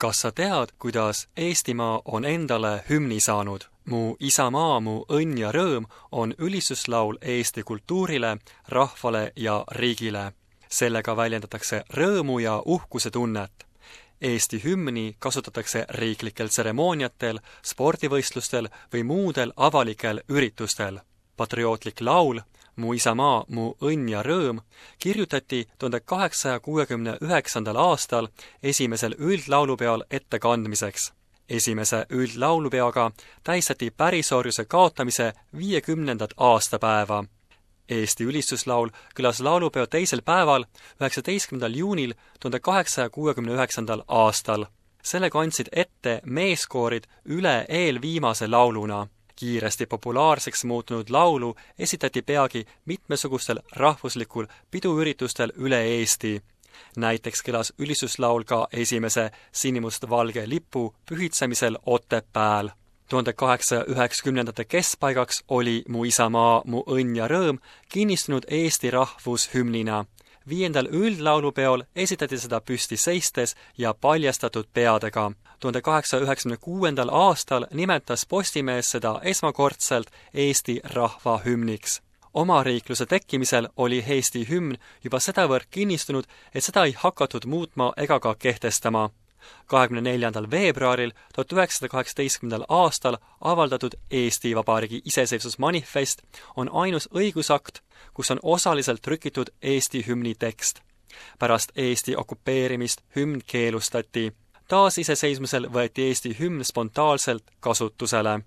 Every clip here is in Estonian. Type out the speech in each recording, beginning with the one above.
kas sa tead, kuidas Eestimaa on endale hümni saanud? mu isamaa, mu õnn ja rõõm on ülistuslaul Eesti kultuurile, rahvale ja riigile. sellega väljendatakse rõõmu ja uhkuse tunnet. Eesti hümni kasutatakse riiklikel tseremooniatel, spordivõistlustel või muudel avalikel üritustel. patriootlik laul Mu isamaa, mu õnn ja rõõm kirjutati tuhande kaheksasaja kuuekümne üheksandal aastal esimesel üldlaulupeol ettekandmiseks. esimese üldlaulupeoga tähistati pärisorjuse kaotamise viiekümnendat aastapäeva. Eesti ülistuslaul kõlas laulupeo teisel päeval, üheksateistkümnendal juunil tuhande kaheksasaja kuuekümne üheksandal aastal. selle kandsid ette meeskoorid üle eelviimase lauluna kiiresti populaarseks muutunud laulu esitati peagi mitmesugustel rahvuslikul piduüritustel üle Eesti. näiteks kõlas ülistuslaul ka esimese sinimustvalge lipu pühitsemisel Otepääl. tuhande kaheksasaja üheksakümnendate keskpaigaks oli Mu isamaa, mu õnn ja rõõm kinnistunud Eesti rahvushümnina viiendal üldlaulupeol esitati seda püsti seistes ja paljastatud peadega. Tuhande kaheksasaja üheksakümne kuuendal aastal nimetas Postimees seda esmakordselt Eesti rahva hümniks. omariikluse tekkimisel oli Eesti hümn juba sedavõrd kinnistunud, et seda ei hakatud muutma ega ka kehtestama kahekümne neljandal veebruaril tuhat üheksasada kaheksateistkümnendal aastal avaldatud Eesti Vabariigi iseseisvusmanifest on ainus õigusakt, kus on osaliselt trükitud Eesti hümni tekst. pärast Eesti okupeerimist hümn keelustati. Taasiseseisvumisel võeti Eesti hümn spontaanselt kasutusele.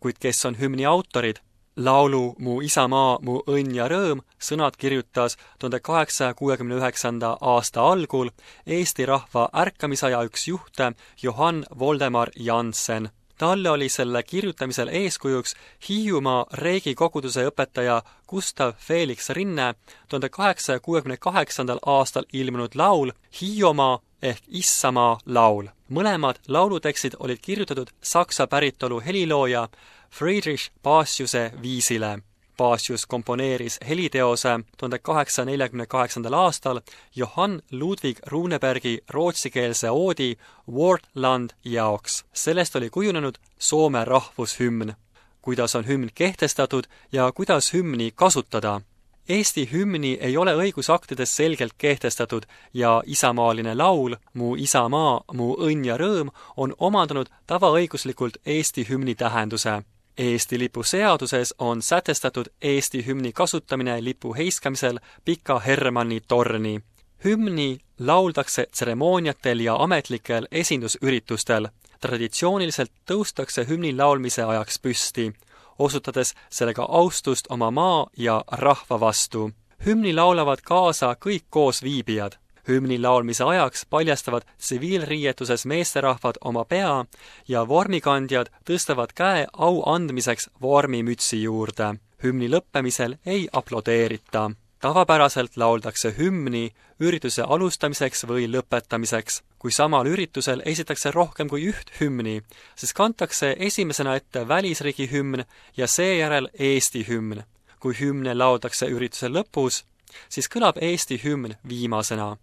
kuid kes on hümni autorid? laulu Mu isamaa, mu õnn ja rõõm sõnad kirjutas tuhande kaheksasaja kuuekümne üheksanda aasta algul Eesti rahva ärkamisaja üks juhte Johann Voldemar Jansen. talle oli selle kirjutamisel eeskujuks Hiiumaa Reegi koguduse õpetaja Gustav Felix Rinne tuhande kaheksasaja kuuekümne kaheksandal aastal ilmunud laul Hiiumaa ehk Issamaa laul. mõlemad laulutekstid olid kirjutatud saksa päritolu helilooja Friedrich Paciuse viisile. Pacius komponeeris heliteose tuhande kaheksasaja neljakümne kaheksandal aastal Johann Ludwig Runebergi rootsikeelse oodi Wortland jaoks. sellest oli kujunenud Soome rahvushümn. kuidas on hümn kehtestatud ja kuidas hümni kasutada Eesti hümni ei ole õigusaktides selgelt kehtestatud ja isamaaline laul Mu isamaa, mu õnn ja rõõm on omandanud tavaõiguslikult Eesti hümni tähenduse Eesti lipu seaduses on sätestatud Eesti hümni kasutamine lipu heiskamisel Pika Hermanni torni. hümni lauldakse tseremooniatel ja ametlikel esindusüritustel. traditsiooniliselt tõustakse hümni laulmise ajaks püsti, osutades sellega austust oma maa ja rahva vastu. hümni laulavad kaasa kõik koosviibijad hümni laulmise ajaks paljastavad tsiviilriietuses meesterahvad oma pea ja vormikandjad tõstavad käe au andmiseks vormimütsi juurde. hümni lõppemisel ei aplodeerita. Tavapäraselt lauldakse hümni ürituse alustamiseks või lõpetamiseks. kui samal üritusel esitakse rohkem kui üht hümni, siis kantakse esimesena ette välisriigi hümn ja seejärel Eesti hümn. kui hümne lauldakse ürituse lõpus, siis kõlab Eesti hümn viimasena